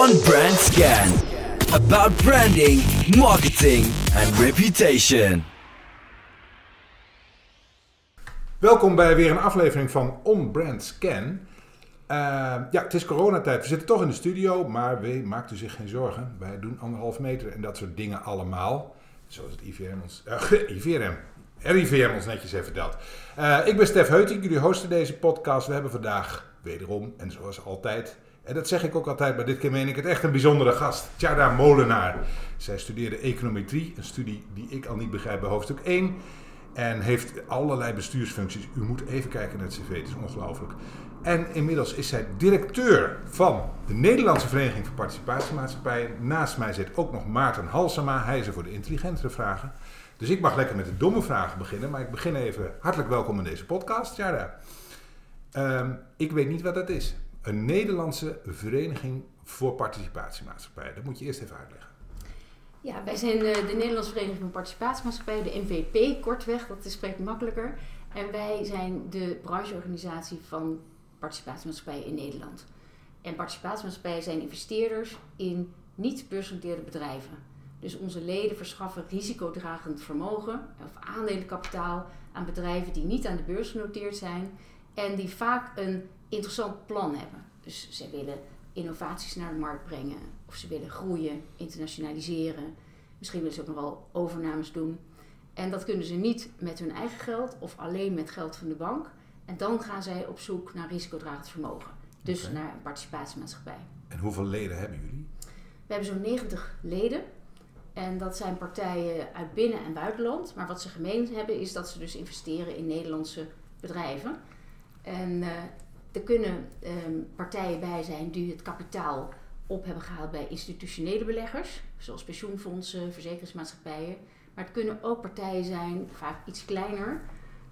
On Brand Scan. About branding, marketing and reputation. Welkom bij weer een aflevering van On Brand Scan. Uh, ja, het is coronatijd. We zitten toch in de studio, maar we, maakt u zich geen zorgen. Wij doen anderhalf meter en dat soort dingen allemaal. Zoals het IVM ons, uh, IVM, RIVM ons netjes heeft verteld. Uh, ik ben Stef Heuting, jullie hosten deze podcast. We hebben vandaag wederom, en zoals altijd, en dat zeg ik ook altijd, maar dit keer meen ik het echt een bijzondere gast. Tjada Molenaar. Zij studeerde econometrie, een studie die ik al niet begrijp bij hoofdstuk 1. En heeft allerlei bestuursfuncties. U moet even kijken naar het cv, het is ongelooflijk. En inmiddels is zij directeur van de Nederlandse Vereniging voor Participatiemaatschappijen. Naast mij zit ook nog Maarten Halsema. Hij is er voor de intelligentere vragen. Dus ik mag lekker met de domme vragen beginnen. Maar ik begin even hartelijk welkom in deze podcast. Ja, um, ik weet niet wat dat is. Een Nederlandse Vereniging voor Participatiemaatschappijen. Dat moet je eerst even uitleggen. Ja, wij zijn de, de Nederlandse Vereniging van Participatiemaatschappijen, de NVP kortweg, dat is spreekt makkelijker. En wij zijn de brancheorganisatie van participatiemaatschappijen in Nederland. En participatiemaatschappijen zijn investeerders in niet beursgenoteerde bedrijven. Dus onze leden verschaffen risicodragend vermogen of aandelenkapitaal aan bedrijven die niet aan de beurs genoteerd zijn en die vaak een interessant plan hebben. Dus ze willen innovaties naar de markt brengen, of ze willen groeien, internationaliseren. Misschien willen ze ook nog wel overnames doen. En dat kunnen ze niet met hun eigen geld of alleen met geld van de bank. En dan gaan zij op zoek naar risicodragend vermogen. Dus naar een participatiemaatschappij. En hoeveel leden hebben jullie? We hebben zo'n 90 leden. En dat zijn partijen uit binnen- en buitenland. Maar wat ze gemeen hebben is dat ze dus investeren in Nederlandse bedrijven. En uh, er kunnen um, partijen bij zijn die het kapitaal op hebben gehaald bij institutionele beleggers, zoals pensioenfondsen, verzekeringsmaatschappijen. Maar het kunnen ook partijen zijn, vaak iets kleiner,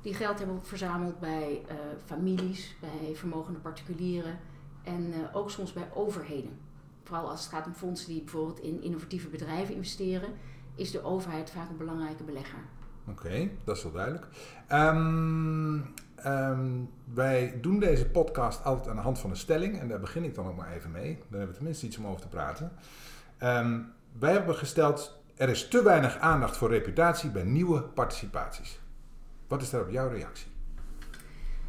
die geld hebben verzameld bij uh, families, bij vermogende particulieren en uh, ook soms bij overheden. Vooral als het gaat om fondsen die bijvoorbeeld in innovatieve bedrijven investeren, is de overheid vaak een belangrijke belegger. Oké, dat is wel duidelijk. Um, um, wij doen deze podcast altijd aan de hand van een stelling. En daar begin ik dan ook maar even mee. Dan hebben we tenminste iets om over te praten. Um, wij hebben gesteld, er is te weinig aandacht voor reputatie bij nieuwe participaties. Wat is daarop jouw reactie?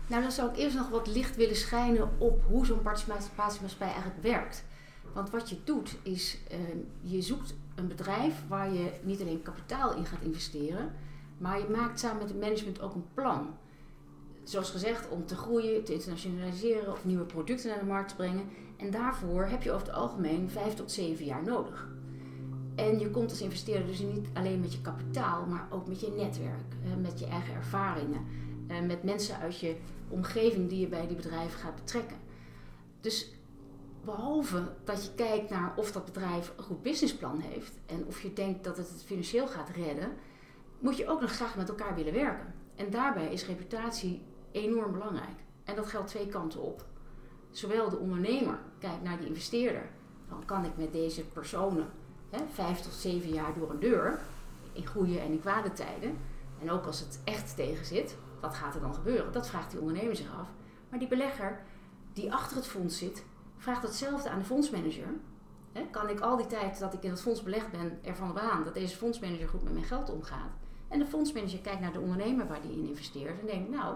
Nou, dan zou ik eerst nog wat licht willen schijnen op hoe zo'n participatiemaatschappij eigenlijk werkt. Want wat je doet is, uh, je zoekt een bedrijf waar je niet alleen kapitaal in gaat investeren, maar je maakt samen met het management ook een plan. Zoals gezegd, om te groeien, te internationaliseren of nieuwe producten naar de markt te brengen. En daarvoor heb je over het algemeen vijf tot zeven jaar nodig. En je komt als investeerder dus niet alleen met je kapitaal, maar ook met je netwerk, met je eigen ervaringen, met mensen uit je omgeving die je bij die bedrijven gaat betrekken. Dus behalve dat je kijkt naar of dat bedrijf een goed businessplan heeft en of je denkt dat het het financieel gaat redden, moet je ook nog graag met elkaar willen werken. En daarbij is reputatie enorm belangrijk. En dat geldt twee kanten op. Zowel de ondernemer kijkt naar die investeerder. Dan kan ik met deze personen hè, vijf tot zeven jaar door een deur. In goede en in kwade tijden. En ook als het echt tegen zit, wat gaat er dan gebeuren? Dat vraagt die ondernemer zich af. Maar die belegger die achter het fonds zit, vraagt hetzelfde aan de fondsmanager. Kan ik al die tijd dat ik in het fonds belegd ben ervan op aan dat deze fondsmanager goed met mijn geld omgaat? En de fondsmanager kijkt naar de ondernemer waar die in investeert en denkt, nou,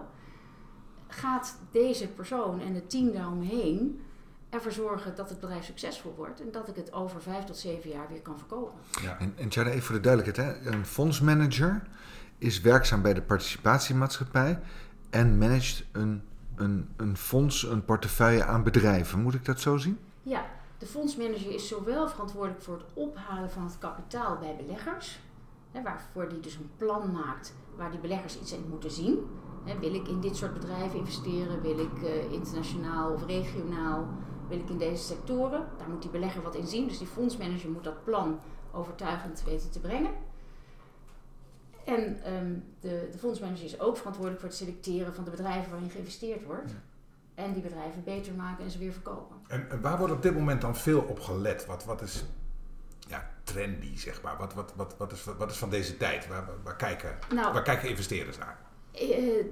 gaat deze persoon en het team daaromheen ervoor zorgen dat het bedrijf succesvol wordt en dat ik het over vijf tot zeven jaar weer kan verkopen. Ja. En, en Tjada, even voor de duidelijkheid, hè? een fondsmanager is werkzaam bij de participatiemaatschappij en managt een, een, een fonds, een portefeuille aan bedrijven. Moet ik dat zo zien? Ja, de fondsmanager is zowel verantwoordelijk voor het ophalen van het kapitaal bij beleggers, hè, waarvoor die dus een plan maakt waar die beleggers iets in moeten zien wil ik in dit soort bedrijven investeren? Wil ik uh, internationaal of regionaal? Wil ik in deze sectoren? Daar moet die belegger wat in zien. Dus die fondsmanager moet dat plan overtuigend weten te brengen. En um, de, de fondsmanager is ook verantwoordelijk voor het selecteren van de bedrijven waarin geïnvesteerd wordt. Ja. En die bedrijven beter maken en ze weer verkopen. En, en, waar wordt op dit moment dan veel op gelet? Wat, wat is ja, trendy, zeg maar? Wat, wat, wat, wat, is, wat is van deze tijd? Waar, waar, kijken, nou, waar kijken investeerders naar? Eh,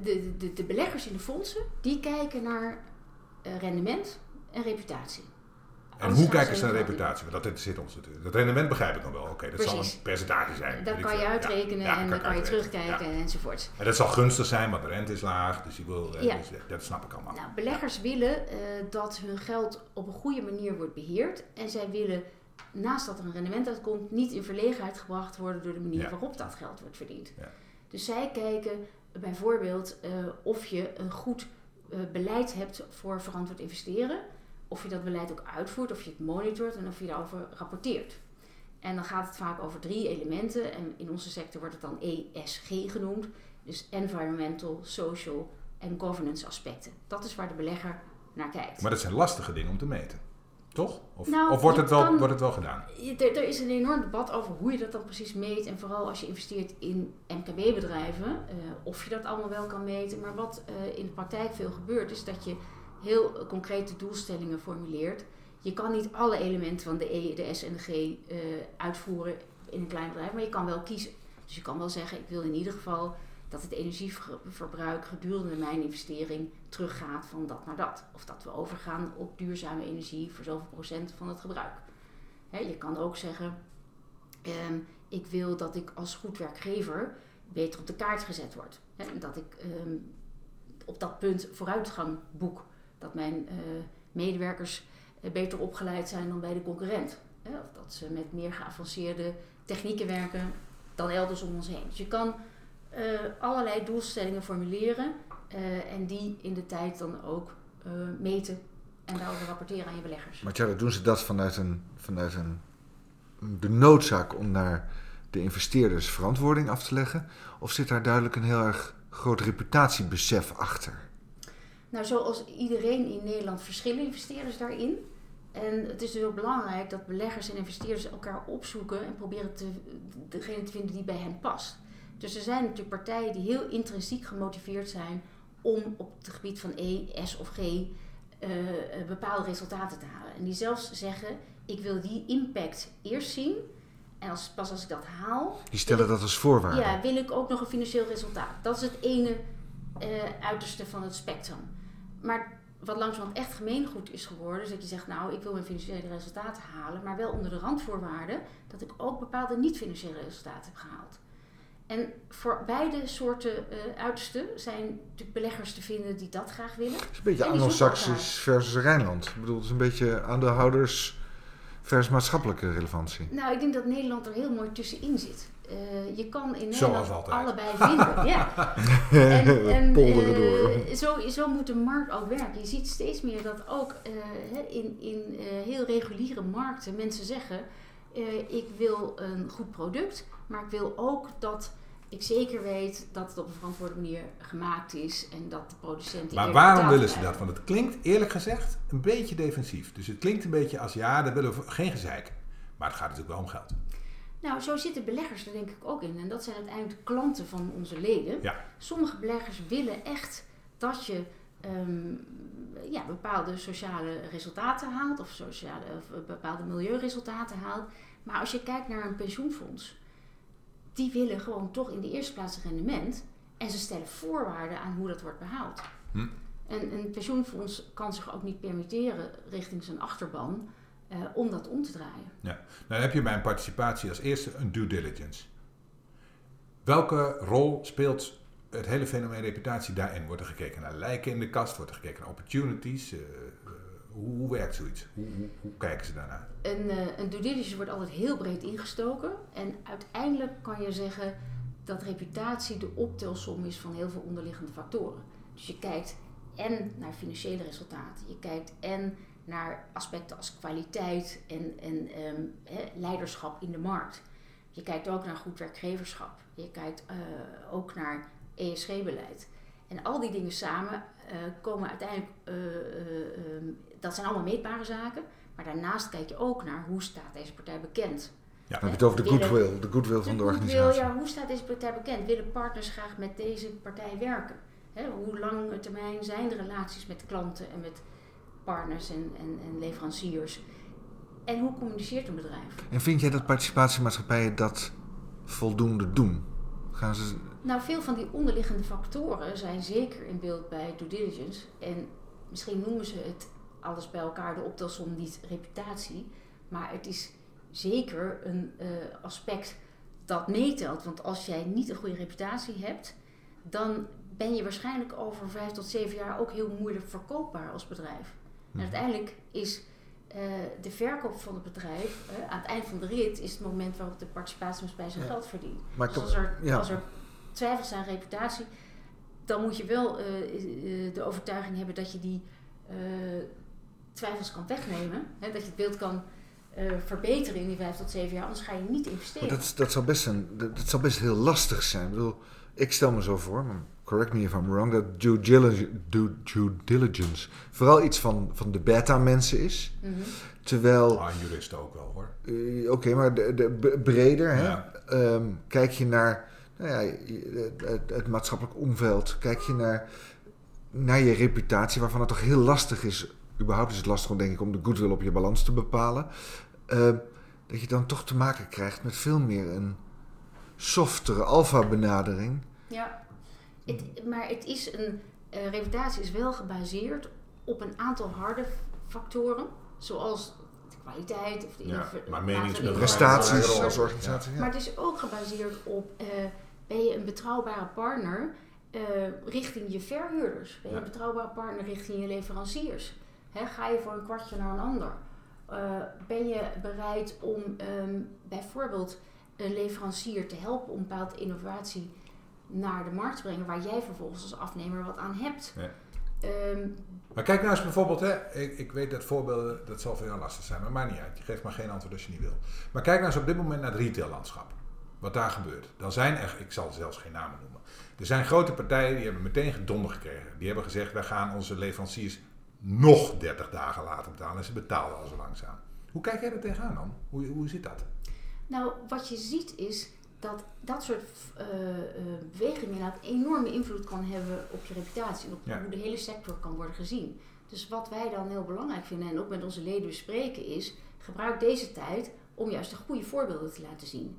de, de, de beleggers in de fondsen, die kijken naar uh, rendement en reputatie. En Anders hoe kijken ze naar reputatie? Want dat interesseert ons natuurlijk. Dat rendement begrijp ik dan wel. Oké, dat zal een percentage zijn. Dat kan je. Ja. uitrekenen Ja, en dan kan je terugkijken Ja. enzovoort. En dat zal gunstig zijn, want de rente is laag. Dus, je wil, eh, Ja. dus, eh, dat snap ik allemaal. Nou, beleggers willen eh, dat hun geld op een goede manier wordt beheerd. En zij willen, naast dat er een rendement uitkomt, niet in verlegenheid gebracht worden door de manier waarop dat geld wordt verdiend. Dus zij kijken bijvoorbeeld eh, of je een goed eh, beleid hebt voor verantwoord investeren. Of je dat beleid ook uitvoert, of je het monitort en of je daarover rapporteert. En dan gaat het vaak over drie elementen. En in onze sector wordt het dan ESG genoemd. Dus environmental, social en governance aspecten. Dat is waar de belegger naar kijkt. Maar dat zijn lastige dingen om te meten. Toch? Of, Nou, of wordt, het wel, kan- wordt het wel gedaan? Er, er is een enorm debat over hoe je dat dan precies meet. En vooral als je investeert in MKB-bedrijven, eh, of je dat allemaal wel kan meten. Maar wat eh, in de praktijk veel gebeurt, is dat je heel concrete doelstellingen formuleert. Je kan niet alle elementen van de E, de S en de G eh, uitvoeren in een klein bedrijf, maar je kan wel kiezen. Dus je kan wel zeggen, ik wil in ieder geval dat het energieverbruik gedurende mijn investering teruggaat van dat naar dat. Of dat we overgaan op duurzame energie voor zoveel procent van het gebruik. Je kan ook zeggen, ehm, ik wil dat ik als goed werkgever beter op de kaart gezet word. Dat ik ehm, op dat punt vooruitgang boek. Dat mijn eh, medewerkers eh, beter opgeleid zijn dan bij de concurrent. Of dat ze met meer geavanceerde technieken werken dan elders om ons heen. Dus je kan allerlei doelstellingen formuleren eh, en die in de tijd dan ook eh, meten en daarover rapporteren aan je beleggers. Maar Tjara, doen ze dat vanuit, een, vanuit een, de noodzaak om naar de investeerders verantwoording af te leggen? Of zit daar duidelijk een heel erg groot reputatiebesef achter? Nou, zoals iedereen in Nederland verschillen investeerders daarin. En het is dus heel belangrijk dat beleggers en investeerders elkaar opzoeken en proberen te, degene te vinden die bij hen past. Dus er zijn natuurlijk partijen die heel intrinsiek gemotiveerd zijn om op het gebied van E, S of G eh, eh, bepaalde resultaten te halen. En die zelfs zeggen, ik wil die impact eerst zien. En als, pas als ik dat haal, Die stellen dat als voorwaarde. ja, wil ik ook nog een financieel resultaat. Dat is het ene eh, uiterste van het spectrum. Maar wat langzamerhand echt gemeengoed is geworden, is dat je zegt, nou, ik wil mijn financiële resultaten halen, maar wel onder de randvoorwaarden dat ik ook bepaalde niet-financiële resultaten heb gehaald. En voor beide soorten eh uitersten zijn natuurlijk beleggers te vinden die dat graag willen. Het is een beetje Anglo-Saxisch versus Rijnland. Ik bedoel, het is een beetje aandeelhouders versus maatschappelijke relevantie. Nou, ik denk dat Nederland er heel mooi tussenin zit. Eh, je kan in Nederland allebei vinden. ja. En, en Polderen eh, door. zo, zo moet de markt ook werken. Je ziet steeds meer dat ook in, in heel reguliere markten mensen zeggen: Ik wil een goed product, maar ik wil ook dat ik zeker weet dat het op een verantwoorde manier gemaakt is en dat de producent. die Maar waarom willen ze dat? Want het klinkt eerlijk gezegd een beetje defensief. Dus het klinkt een beetje als ja, daar willen we geen gezeik. Maar het gaat natuurlijk wel om geld. Nou, zo zitten beleggers er denk ik ook in. En dat zijn uiteindelijk de klanten van onze leden. Ja. Sommige beleggers willen echt dat je ehm, ja, bepaalde sociale resultaten haalt. Of, sociale, of bepaalde milieuresultaten haalt. Maar als je kijkt naar een pensioenfonds. Die willen gewoon toch in de eerste plaats rendement. En ze stellen voorwaarden aan hoe dat wordt behaald. Hm. En een pensioenfonds kan zich ook niet permitteren richting zijn achterban eh, om dat om te draaien. Nou, dan heb je bij een participatie als eerste een due diligence. Welke rol speelt het hele fenomeen reputatie daarin? Wordt er gekeken naar lijken in de kast? Wordt er gekeken naar opportunities? Eh, hoe, werkt zoiets? Hoe, hoe, kijken ze daarnaar? Een, eh, een due wordt altijd heel breed ingestoken. En uiteindelijk kan je zeggen dat reputatie de optelsom is van heel veel onderliggende factoren. Dus je kijkt en naar financiële resultaten. Je kijkt en naar aspecten als kwaliteit en, en ehm, leiderschap in de markt. Je kijkt ook naar goed werkgeverschap. Je kijkt eh, ook naar ESG-beleid. En al die dingen samen komen uiteindelijk, eh, eh, ehm, dat zijn allemaal meetbare zaken. Maar daarnaast kijk je ook naar hoe staat deze partij bekend. Ja. Dan heb je het over de goodwill, de goodwill van de organisatie. ja, hoe staat deze partij bekend? Willen partners graag met deze partij werken? Hoe lange termijn zijn de relaties met klanten en met partners en, en, en leveranciers? En hoe communiceert een bedrijf? En vind jij dat participatiemaatschappijen dat voldoende doen? Gaan ze, Nou, veel van die onderliggende factoren zijn zeker in beeld bij due diligence. En misschien noemen ze het alles bij elkaar, de optelsom niet reputatie. Maar het is zeker een eh, aspect dat meetelt. Want als jij niet een goede reputatie hebt, dan ben je waarschijnlijk over vijf tot zeven jaar ook heel moeilijk verkoopbaar als bedrijf. En Mhm. uiteindelijk is eh, de verkoop van het bedrijf, eh, aan het eind van de rit, is het moment waarop de participatiemaatschappij zijn Ja. geld verdient. Maar Dus als er, ja. als er twijfels zijn aan reputatie, dan moet je wel eh, de overtuiging hebben dat je die twijfels kan wegnemen. Hè, dat je het beeld kan verbeteren in die vijf tot zeven jaar, anders ga je niet investeren. Maar dat, dat, zal best een, dat, best heel lastig zijn. Ik bedoel, ik stel me zo voor, maar correct me if I'm wrong, dat due diligence, due, due diligence vooral iets van, van de beta-mensen is. Mhm. Terwijl, Ah, juristen ook wel hoor. eh, oké, maar de, de, breder, hè? Ehm, kijk je naar nou ja, het, het maatschappelijk omveld, kijk je naar, naar je reputatie, waarvan het toch heel lastig is, überhaupt is het lastig, denk ik, om de goodwill op je balans te bepalen. Ehm, dat je dan toch te maken krijgt met veel meer een softere alfa-benadering. Ja, het, maar het is een eh, reputatie is wel gebaseerd op een aantal harde factoren, zoals de kwaliteit of de Ja, maar meningsbedrijf- Prestaties Ja. als organisatie. Maar Ja. het is ook gebaseerd op, eh, ben je een betrouwbare partner eh, richting je verhuurders? Ben je Ja. een betrouwbare partner richting je leveranciers? Hè, ga je voor een kwartje naar een ander? Eh, ben je bereid om ehm, bijvoorbeeld een leverancier te helpen om een bepaalde innovatie naar de markt brengen, waar jij vervolgens als afnemer wat aan hebt? Ja. Ehm, Maar kijk nou eens bijvoorbeeld, hè, ik, ik weet dat voorbeelden, dat zal jou lastig zijn, maar maakt niet uit. Je geeft maar geen antwoord als je niet wil. Maar kijk nou eens op dit moment naar het retaillandschap. Wat daar gebeurt. Dan zijn er, ik zal zelfs geen namen noemen. Er zijn grote partijen die hebben meteen gedonder gekregen. Die hebben gezegd, wij gaan onze leveranciers nog 30 dagen laten betalen. En ze betalen al zo langzaam. Hoe kijk jij er tegenaan dan? Hoe, hoe zit dat? Nou, wat je ziet is dat dat soort eh, eh, bewegingen inderdaad enorme invloed kan hebben op je reputatie en op Ja. hoe de hele sector kan worden gezien. Dus wat wij dan heel belangrijk vinden en ook met onze leden bespreken is, gebruik deze tijd om juist de goede voorbeelden te laten zien.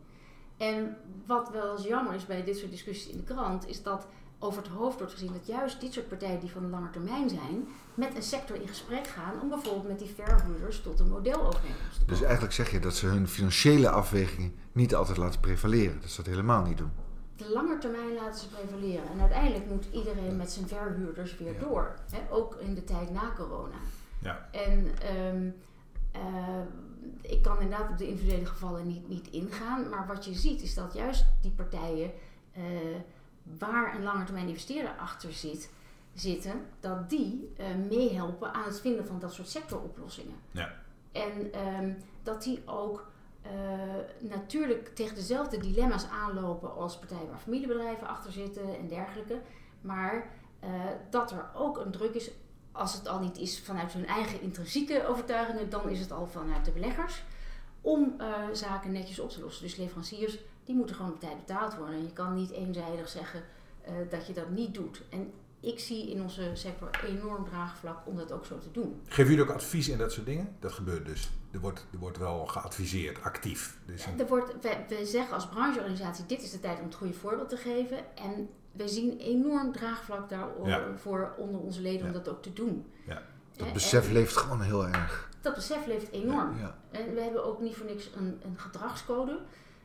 En wat wel eens jammer is bij dit soort discussies in de krant, is dat over het hoofd wordt gezien dat juist dit soort partijen die van de lange termijn zijn, met een sector in gesprek gaan om bijvoorbeeld met die verhuurders tot een modelovereenkomst te komen. Dus eigenlijk zeg je dat ze hun financiële afwegingen niet altijd laten prevaleren. Dat ze dat helemaal niet doen. de lange termijn laten ze prevaleren. En uiteindelijk moet iedereen met zijn verhuurders weer Ja. door. Hè? Ook in de tijd na corona. Ja. En ehm, eh, ik kan inderdaad op de individuele gevallen niet, niet ingaan. Maar wat je ziet is dat juist die partijen eh, waar een lange termijn investeerder achter zit, zitten, dat die eh, meehelpen aan het vinden van dat soort sectoroplossingen. Ja. En ehm, dat die ook eh, natuurlijk tegen dezelfde dilemma's aanlopen als partijen waar familiebedrijven achter zitten en dergelijke. Maar eh, dat er ook een druk is, als het al niet is vanuit hun eigen intrinsieke overtuigingen, dan is het al vanuit de beleggers, om eh, zaken netjes op te lossen. Dus leveranciers, die moeten gewoon op tijd betaald worden. En je kan niet eenzijdig zeggen eh, dat je dat niet doet. En ik zie in onze sector enorm draagvlak om dat ook zo te doen. Geven jullie ook advies in dat soort dingen? Dat gebeurt dus. Er wordt, er wordt wel geadviseerd, actief. Dus een- Er wordt, wij, wij zeggen als brancheorganisatie, dit is de tijd om het goede voorbeeld te geven. En wij zien enorm draagvlak daarvoor Ja. onder onze leden om dat ook te doen. Ja. Dat besef en leeft gewoon heel erg. dat besef leeft enorm. Ja. En we hebben ook niet voor niks een, een gedragscode.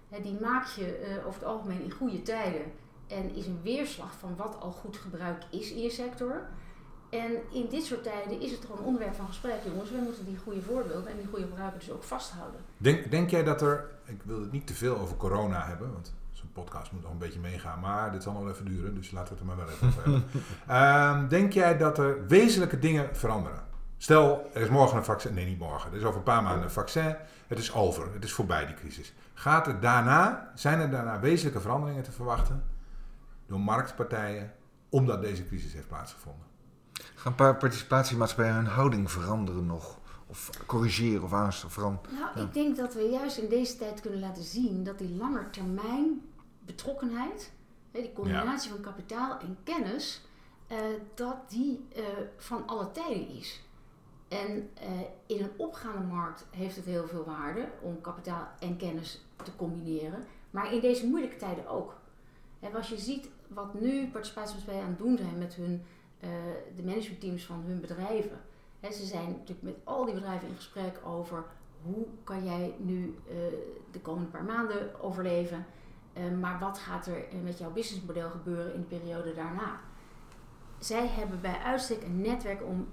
Hè, die maak je eh, over het algemeen in goede tijden. En is een weerslag van wat al goed gebruikt is in je sector. En in dit soort tijden is het gewoon een onderwerp van gesprek. Jongens, we moeten die goede voorbeelden en die goede gebruiken dus ook vasthouden. Denk, denk jij dat er, ik wil het niet te veel over corona hebben, want podcast moet nog een beetje meegaan, maar dit zal nog wel even duren, dus laten we het er maar wel even over hebben. Ehm, denk jij dat er wezenlijke dingen veranderen? Stel, er is morgen een vaccin, nee niet morgen, er is over een paar maanden een vaccin, het is over, het is voorbij die crisis. Gaat er daarna, zijn er daarna wezenlijke veranderingen te verwachten door marktpartijen, omdat deze crisis heeft plaatsgevonden? Gaan een paar participatiemaatschappijen hun houding veranderen nog? Of corrigeren of aanstaan veranderen? Nou, Ja. ik denk dat we juist in deze tijd kunnen laten zien dat die langetermijn betrokkenheid, hè, die combinatie van kapitaal en kennis, eh, dat die eh, van alle tijden is. En eh, in een opgaande markt heeft het heel veel waarde om kapitaal en kennis te combineren, maar in deze moeilijke tijden ook. En als je ziet wat nu participatiemaatschappijen aan het doen zijn met hun, de managementteams van hun bedrijven, ze zijn natuurlijk met al die bedrijven in gesprek over hoe kan jij nu de komende paar maanden overleven. Eh, maar wat gaat er met jouw businessmodel gebeuren in de periode daarna? Zij hebben bij uitstek een netwerk om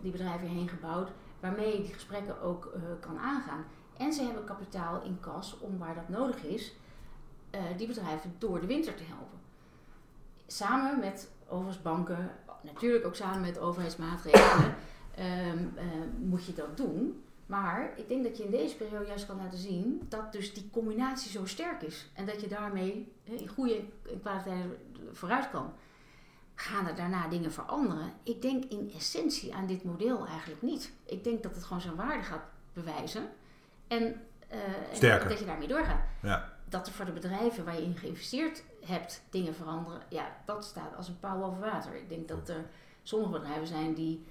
die bedrijven heen gebouwd waarmee je die gesprekken ook eh, kan aangaan. En ze hebben kapitaal in kas om waar dat nodig is, eh, die bedrijven door de winter te helpen. Samen met overigens banken, natuurlijk ook samen met overheidsmaatregelen, ehm, eh, moet je dat doen. Maar ik denk dat je in deze periode juist kan laten zien dat dus die combinatie zo sterk is. En dat je daarmee in goede kwaliteit vooruit kan. Gaan er daarna dingen veranderen? Ik denk in essentie aan dit model eigenlijk niet. Ik denk dat het gewoon zijn waarde gaat bewijzen. En, uh, dat je daarmee doorgaat. Ja. Dat er voor de bedrijven waar je in geïnvesteerd hebt dingen veranderen, ja, dat staat als een pauw over water. Ik denk dat er sommige bedrijven zijn die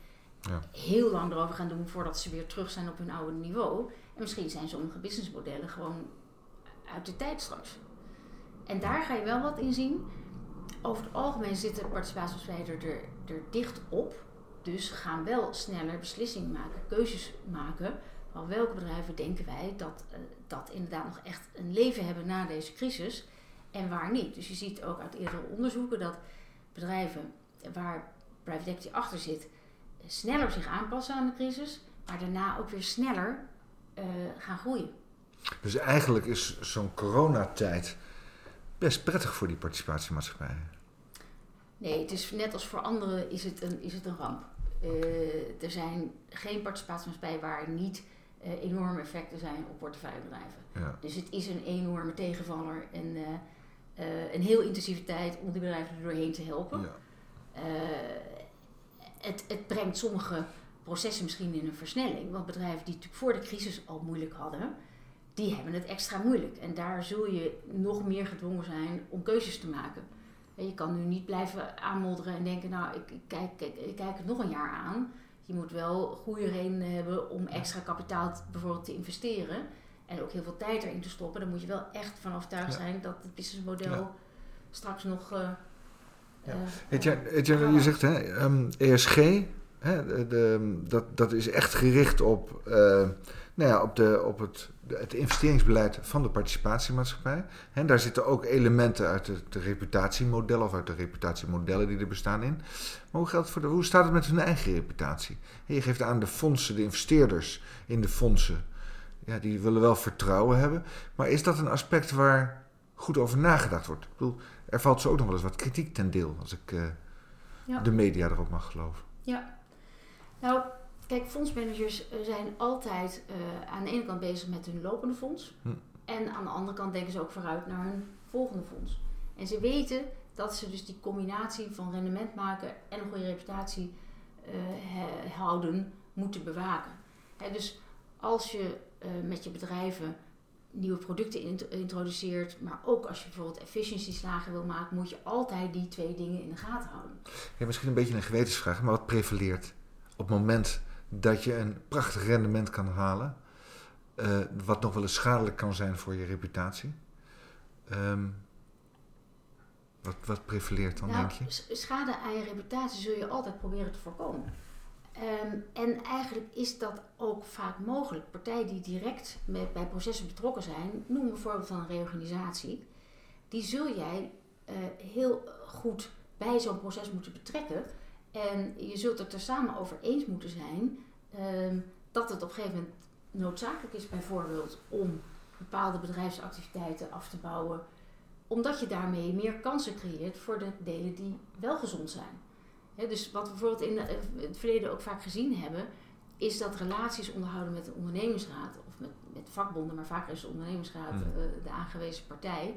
heel lang erover gaan doen voordat ze weer terug zijn op hun oude niveau. En misschien zijn sommige businessmodellen gewoon uit de tijd straks. En daar ga je wel wat in zien over het algemeen zitten participatiebespreiders er, er dicht op. Dus gaan wel sneller beslissingen maken, keuzes maken. Van welke bedrijven denken wij dat, uh, dat inderdaad nog echt een leven hebben na deze crisis en waar niet. Dus je ziet ook uit eerdere onderzoeken dat bedrijven waar private equity achter zit, sneller zich aanpassen aan de crisis, maar daarna ook weer sneller uh, gaan groeien. Dus eigenlijk is zo'n coronatijd best prettig voor die participatiemaatschappijen. Nee, het is net als voor anderen is het een, is het een ramp. Uh, er zijn geen participatiemaatschappijen waar niet uh, enorme effecten zijn op portefeuillebedrijven. Ja. Dus het is een enorme tegenvaller en uh, een heel intensieve tijd om die bedrijven er doorheen te helpen. Ja. Het, het brengt sommige processen misschien in een versnelling. Want bedrijven die natuurlijk voor de crisis al moeilijk hadden, die hebben het extra moeilijk. En daar zul je nog meer gedwongen zijn om keuzes te maken. Je kan nu niet blijven aanmodderen en denken, nou, ik, kijk, ik, ik kijk het nog een jaar aan. Je moet wel goede redenen hebben om extra kapitaal bijvoorbeeld te investeren. En ook heel veel tijd erin te stoppen. Dan moet je wel echt van overtuigd zijn dat het businessmodel straks nog... Uh, ja. Je, je, je zegt hè, um, ehm, ESG, hè, de, dat, dat is echt gericht op, uh, nou ja, op, de, op het het investeringsbeleid van de participatiemaatschappij. En daar zitten ook elementen uit het reputatiemodel of uit de reputatiemodellen die er bestaan in. Maar hoe, geldt voor de, hoe staat het met hun eigen reputatie? Je geeft aan de fondsen, de investeerders in de fondsen, ja, die willen wel vertrouwen hebben. Maar is dat een aspect waar goed over nagedacht wordt? Ik bedoel, er valt zo ook nog wel eens wat kritiek ten deel, als ik uh, ja. de media erop mag geloven. Ja, nou, Kijk, fondsmanagers eh, zijn altijd uh, aan de ene kant bezig met hun lopende fonds. Hm. En aan de andere kant denken ze ook vooruit naar hun volgende fonds. En ze weten dat ze dus die combinatie van rendement maken en een goede reputatie uh, houden, moeten bewaken. Dus als je met je bedrijven nieuwe producten introduceert, maar ook als je bijvoorbeeld efficiëntieslagen wil maken, moet je altijd die twee dingen in de gaten houden. Ja, misschien een beetje een gewetensvraag, maar wat prevaleert op het moment dat je een prachtig rendement kan halen, uh, wat nog wel eens schadelijk kan zijn voor je reputatie. Um, wat, wat prevaleert dan, nou, denk je? Schade aan je reputatie zul je altijd proberen te voorkomen. Um, en eigenlijk is dat ook vaak mogelijk. Partijen die direct met, bij processen betrokken zijn, noem bijvoorbeeld van een reorganisatie, die zul jij uh, heel goed bij zo'n proces moeten betrekken. En je zult het er samen over eens moeten zijn um, dat het op een gegeven moment noodzakelijk is, bijvoorbeeld om bepaalde bedrijfsactiviteiten af te bouwen, omdat je daarmee meer kansen creëert voor de delen die wel gezond zijn. Dus wat we bijvoorbeeld in het verleden ook vaak gezien hebben, is dat relaties onderhouden met de ondernemingsraad of met, met vakbonden, maar vaak is de ondernemingsraad mm. uh, de aangewezen partij,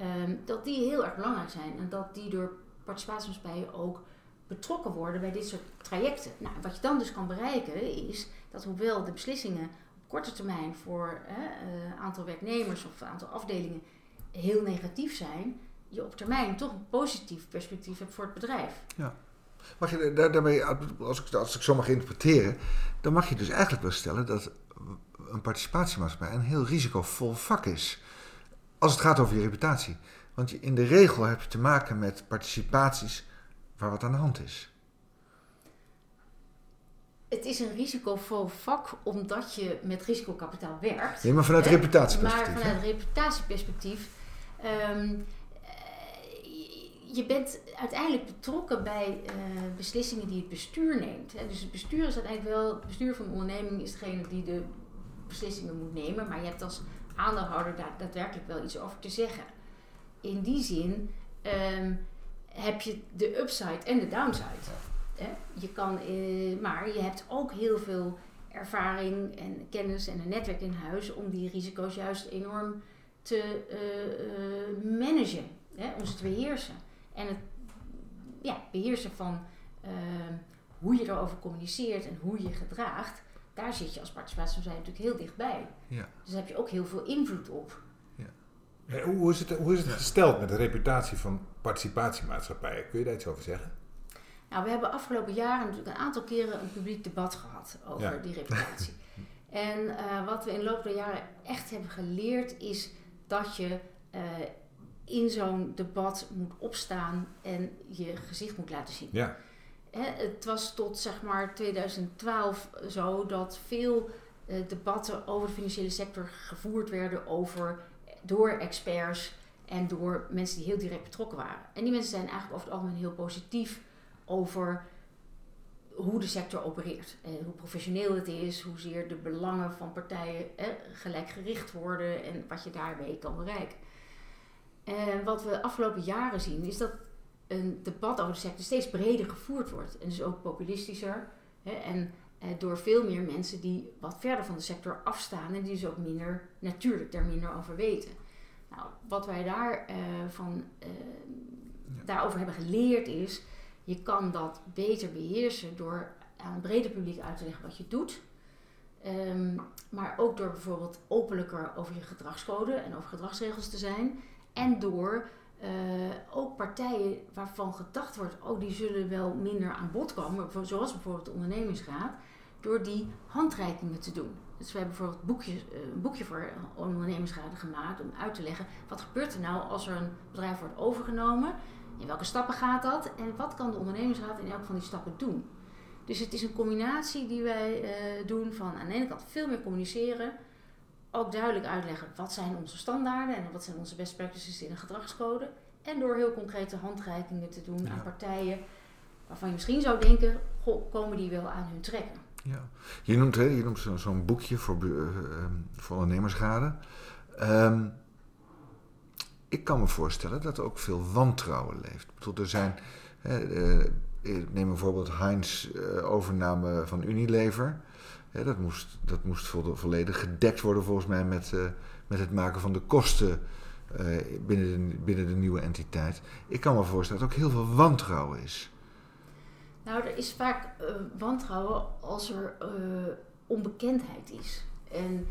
um, dat die heel erg belangrijk zijn en dat die door participatiemaatschappijen ook betrokken worden bij dit soort trajecten. Nou, wat je dan dus kan bereiken is dat hoewel de beslissingen op korte termijn voor een uh, aantal werknemers of aantal afdelingen heel negatief zijn, je op termijn toch een positief perspectief hebt voor het bedrijf. Ja. Mag je daar, daarmee, als ik, als ik zo mag interpreteren, dan mag je dus eigenlijk wel stellen dat een participatiemaatschappij een heel risicovol vak is. Als het gaat over je reputatie. Want in de regel heb je te maken met participaties waar wat aan de hand is. het is een risicovol vak omdat je met risicokapitaal werkt. Nee, maar vanuit Hè? reputatieperspectief. Maar hè? vanuit reputatieperspectief. ehm, eh, je bent uiteindelijk betrokken bij eh, beslissingen die het bestuur neemt. Hè. Dus het bestuur is uiteindelijk wel, het bestuur van de onderneming is degene die de beslissingen moet nemen, maar je hebt als aandeelhouder daar daadwerkelijk wel iets over te zeggen. In die zin ehm, heb je de upside en de downside. Hè. Je kan, eh, maar je hebt ook heel veel ervaring en kennis en een netwerk in huis om die risico's juist enorm te eh, managen, hè, om ze te beheersen. En het ja, beheersen van eh, hoe je erover communiceert en hoe je gedraagt, daar zit je als participatiemaatschappij natuurlijk heel dichtbij. Ja. Dus daar heb je ook heel veel invloed op. Eh, Hoe hoe is het, hoe is het gesteld met de reputatie van participatiemaatschappijen? Kun je daar iets over zeggen? Nou, we hebben afgelopen jaren natuurlijk een aantal keren een publiek debat gehad over Ja. die reputatie. en eh, wat we in de loop der jaren echt hebben geleerd is dat je eh, in zo'n debat moet opstaan en je gezicht moet laten zien. Ja. Hè, het was tot zeg maar 2012 zo dat veel eh, debatten over de financiële sector gevoerd werden over, door experts en door mensen die heel direct betrokken waren. En die mensen zijn eigenlijk over het algemeen heel positief over hoe de sector opereert. En hoe professioneel het is, hoezeer de belangen van partijen eh, gelijk gericht worden en wat je daarmee kan bereiken. En wat we de afgelopen jaren zien is dat een debat over de sector steeds breder gevoerd wordt. En dus ook populistischer. Hè, en eh, door veel meer mensen die wat verder van de sector afstaan en die dus ook minder natuurlijk daar minder over weten. Nou, wat wij daar, eh, van, eh, daarover hebben geleerd is, je kan dat beter beheersen door aan het brede publiek uit te leggen wat je doet. Ehm, maar ook door bijvoorbeeld openlijker over je gedragscode en over gedragsregels te zijn. En door eh, ook partijen waarvan gedacht wordt, oh die zullen wel minder aan bod komen, zoals bijvoorbeeld de ondernemingsraad, door die handreikingen te doen. Dus we hebben bijvoorbeeld eh, een boekje voor ondernemingsraden gemaakt om uit te leggen wat gebeurt er nou als er een bedrijf wordt overgenomen, in welke stappen gaat dat en wat kan de ondernemingsraad in elk van die stappen doen. Dus het is een combinatie die wij eh, doen van aan de ene kant veel meer communiceren, ook duidelijk uitleggen wat zijn onze standaarden en wat zijn onze best practices in een gedragscode. En door heel concrete handreikingen te doen Ja. aan partijen waarvan je misschien zou denken, goh, komen die wel aan hun trekken. Ja. Je noemt, hè, je noemt zo- zo'n boekje voor, ehm, voor ondernemersraden. Ehm, ik kan me voorstellen dat er ook veel wantrouwen leeft. Ik bedoel, er zijn, hè, eh, ik neem bijvoorbeeld Heinz eh, overname van Unilever. Dat moest, dat moest vo- volledig gedekt worden volgens mij met, eh, met het maken van de kosten eh, binnen, de, binnen de nieuwe entiteit. Ik kan me voorstellen dat ook heel veel wantrouwen is. Nou, er is vaak wantrouwen als er onbekendheid is. En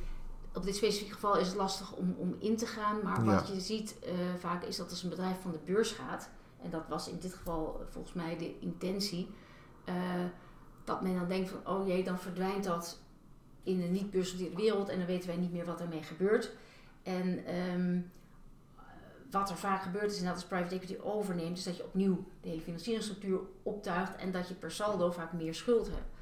op dit specifieke geval is het lastig om, om in te gaan. Maar wat Ja. je ziet vaak is dat als een bedrijf van de beurs gaat, en dat was in dit geval eh, volgens mij de intentie, eh, dat men dan denkt van, oh jee, dan verdwijnt dat in de niet beursgenoteerde wereld en dan weten wij niet meer wat ermee gebeurt. En ehm, wat er vaak gebeurt is dat als private equity overneemt, is dat je opnieuw de hele financieringsstructuur optuigt en dat je per saldo vaak meer schuld hebt.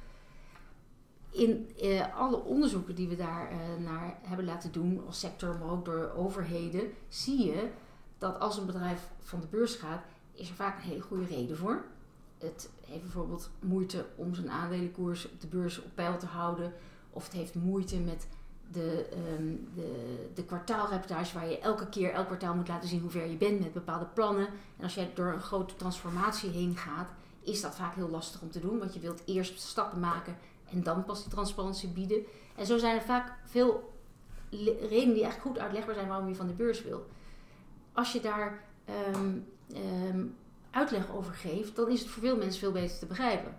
In eh, alle onderzoeken die we daar naar hebben laten doen als sector, maar ook door overheden, zie je dat als een bedrijf van de beurs gaat, is er vaak een hele goede reden voor. Het heeft bijvoorbeeld moeite om zijn aandelenkoers op de beurs op peil te houden, of het heeft moeite met de, ehm, de, de waar je elke keer, elk kwartaal moet laten zien hoe ver je bent met bepaalde plannen. En als jij door een grote transformatie heen gaat, is dat vaak heel lastig om te doen. Want je wilt eerst stappen maken en dan pas die transparantie bieden. En zo zijn er vaak veel redenen die echt goed uitlegbaar zijn waarom je van de beurs wil. Als je daar ehm, ehm, uitleg over geeft, dan is het voor veel mensen veel beter te begrijpen.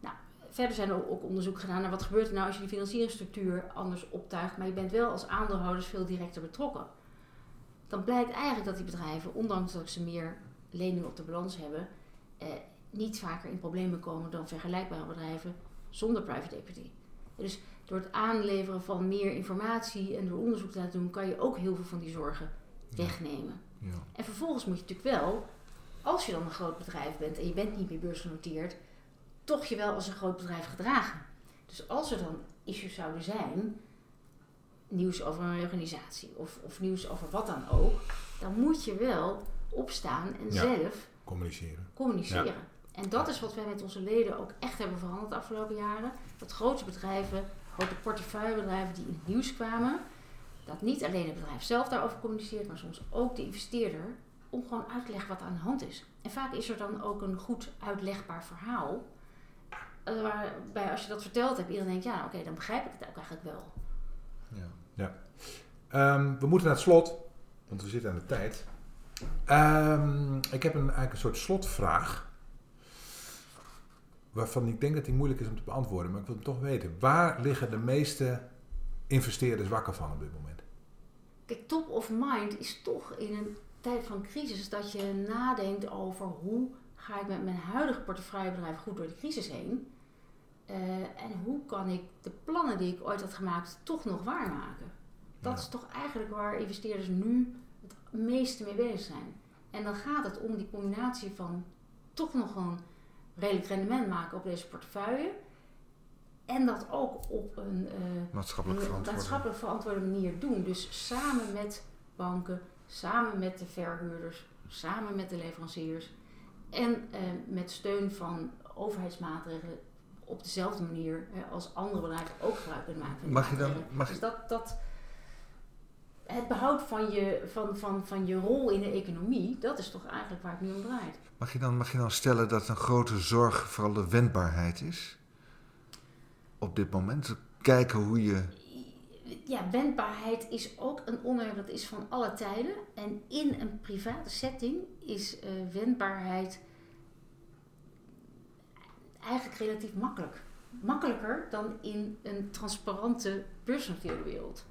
Nou, verder zijn er ook onderzoek gedaan naar wat gebeurt er nou als je die financieringsstructuur anders optuigt, maar je bent wel als aandeelhouders veel directer betrokken. Dan blijkt eigenlijk dat die bedrijven, ondanks dat ze meer leningen op de balans hebben, eh, niet vaker in problemen komen dan vergelijkbare bedrijven zonder private equity. Dus door het aanleveren van meer informatie en door onderzoek te laten doen, kan je ook heel veel van die zorgen wegnemen. Ja. En vervolgens moet je natuurlijk wel, als je dan een groot bedrijf bent en je bent niet meer beursgenoteerd, toch je wel als een groot bedrijf gedragen. Dus als er dan issues zouden zijn, nieuws over een organisatie of, of nieuws over wat dan ook, dan moet je wel opstaan en Ja. zelf Communiceren. communiceren. En dat is wat wij met onze leden ook echt hebben veranderd de afgelopen jaren. Dat grote bedrijven, grote portefeuillebedrijven die in het nieuws kwamen, dat niet alleen het bedrijf zelf daarover communiceert, maar soms ook de investeerder, om gewoon uit te leggen wat aan de hand is. En vaak is er dan ook een goed uitlegbaar verhaal. eh, Waarbij als je dat verteld hebt, iedereen denkt, ja oké, dan begrijp ik het ook eigenlijk wel. Ja. Ehm, we moeten naar het slot, want we zitten aan de tijd. Ehm, ik heb een, eigenlijk een soort slotvraag. Waarvan ik denk dat die moeilijk is om te beantwoorden, maar ik wil het toch weten. Waar liggen de meeste investeerders wakker van op dit moment? Kijk, top of mind is toch in een tijd van crisis dat je nadenkt over hoe ga ik met mijn huidige portefeuillebedrijf goed door de crisis heen. Eh, en hoe kan ik de plannen die ik ooit had gemaakt toch nog waarmaken? Dat Ja. is toch eigenlijk waar investeerders nu het meeste mee bezig zijn. En dan gaat het om die combinatie van toch nog een redelijk rendement maken op deze portefeuille. En dat ook op een eh, Maatschappelijk een verantwoord. maatschappelijk verantwoorde manier doen. Dus samen met banken, samen met de verhuurders, samen met de leveranciers en eh, met steun van overheidsmaatregelen op dezelfde manier eh, als andere bedrijven ook gebruik kunnen maken. Mag je dan- mag Dus dat, dat het behoud van je, van, van, van je rol in de economie, dat is toch eigenlijk waar het nu om draait. Mag je, dan, mag je dan stellen dat een grote zorg vooral de wendbaarheid is? Op dit moment? Kijken hoe je... Ja, wendbaarheid is ook een onderwerp dat is van alle tijden. En in een private setting is eh, wendbaarheid eigenlijk relatief makkelijk. Makkelijker dan in een transparante beursgenoteerde wereld.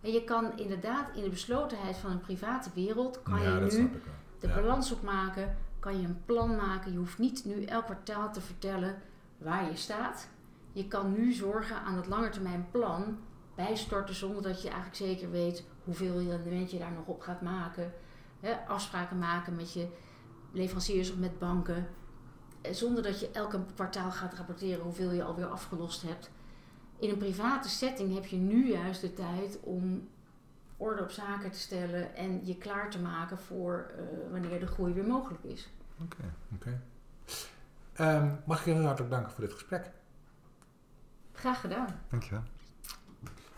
En je kan inderdaad in de beslotenheid van een private wereld, kan ja, je nu de Ja. balans opmaken, kan je een plan maken. Je hoeft niet nu elk kwartaal te vertellen waar je staat. Je kan nu zorgen aan het langetermijn plan bijstorten zonder dat je eigenlijk zeker weet hoeveel rendement je daar nog op gaat maken. Afspraken maken met je leveranciers of met banken. Eh, Zonder dat je elke kwartaal gaat rapporteren hoeveel je alweer afgelost hebt. In een private setting heb je nu juist de tijd om orde op zaken te stellen en je klaar te maken voor eh, wanneer de groei weer mogelijk is. Oké. Oké. Ehm, mag ik je heel hartelijk danken voor dit gesprek. Graag gedaan. Dankjewel.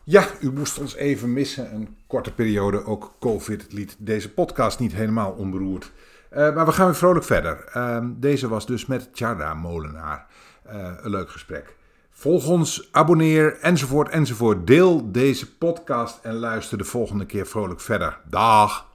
Ja, u moest ons even missen. Een korte periode, ook COVID liet deze podcast niet helemaal onberoerd. Eh, maar we gaan weer vrolijk verder. Ehm, deze was dus met Tjara Molenaar. Eh, een leuk gesprek. Volg ons, abonneer, enzovoort, enzovoort. Deel deze podcast en luister de volgende keer vrolijk verder. Dag!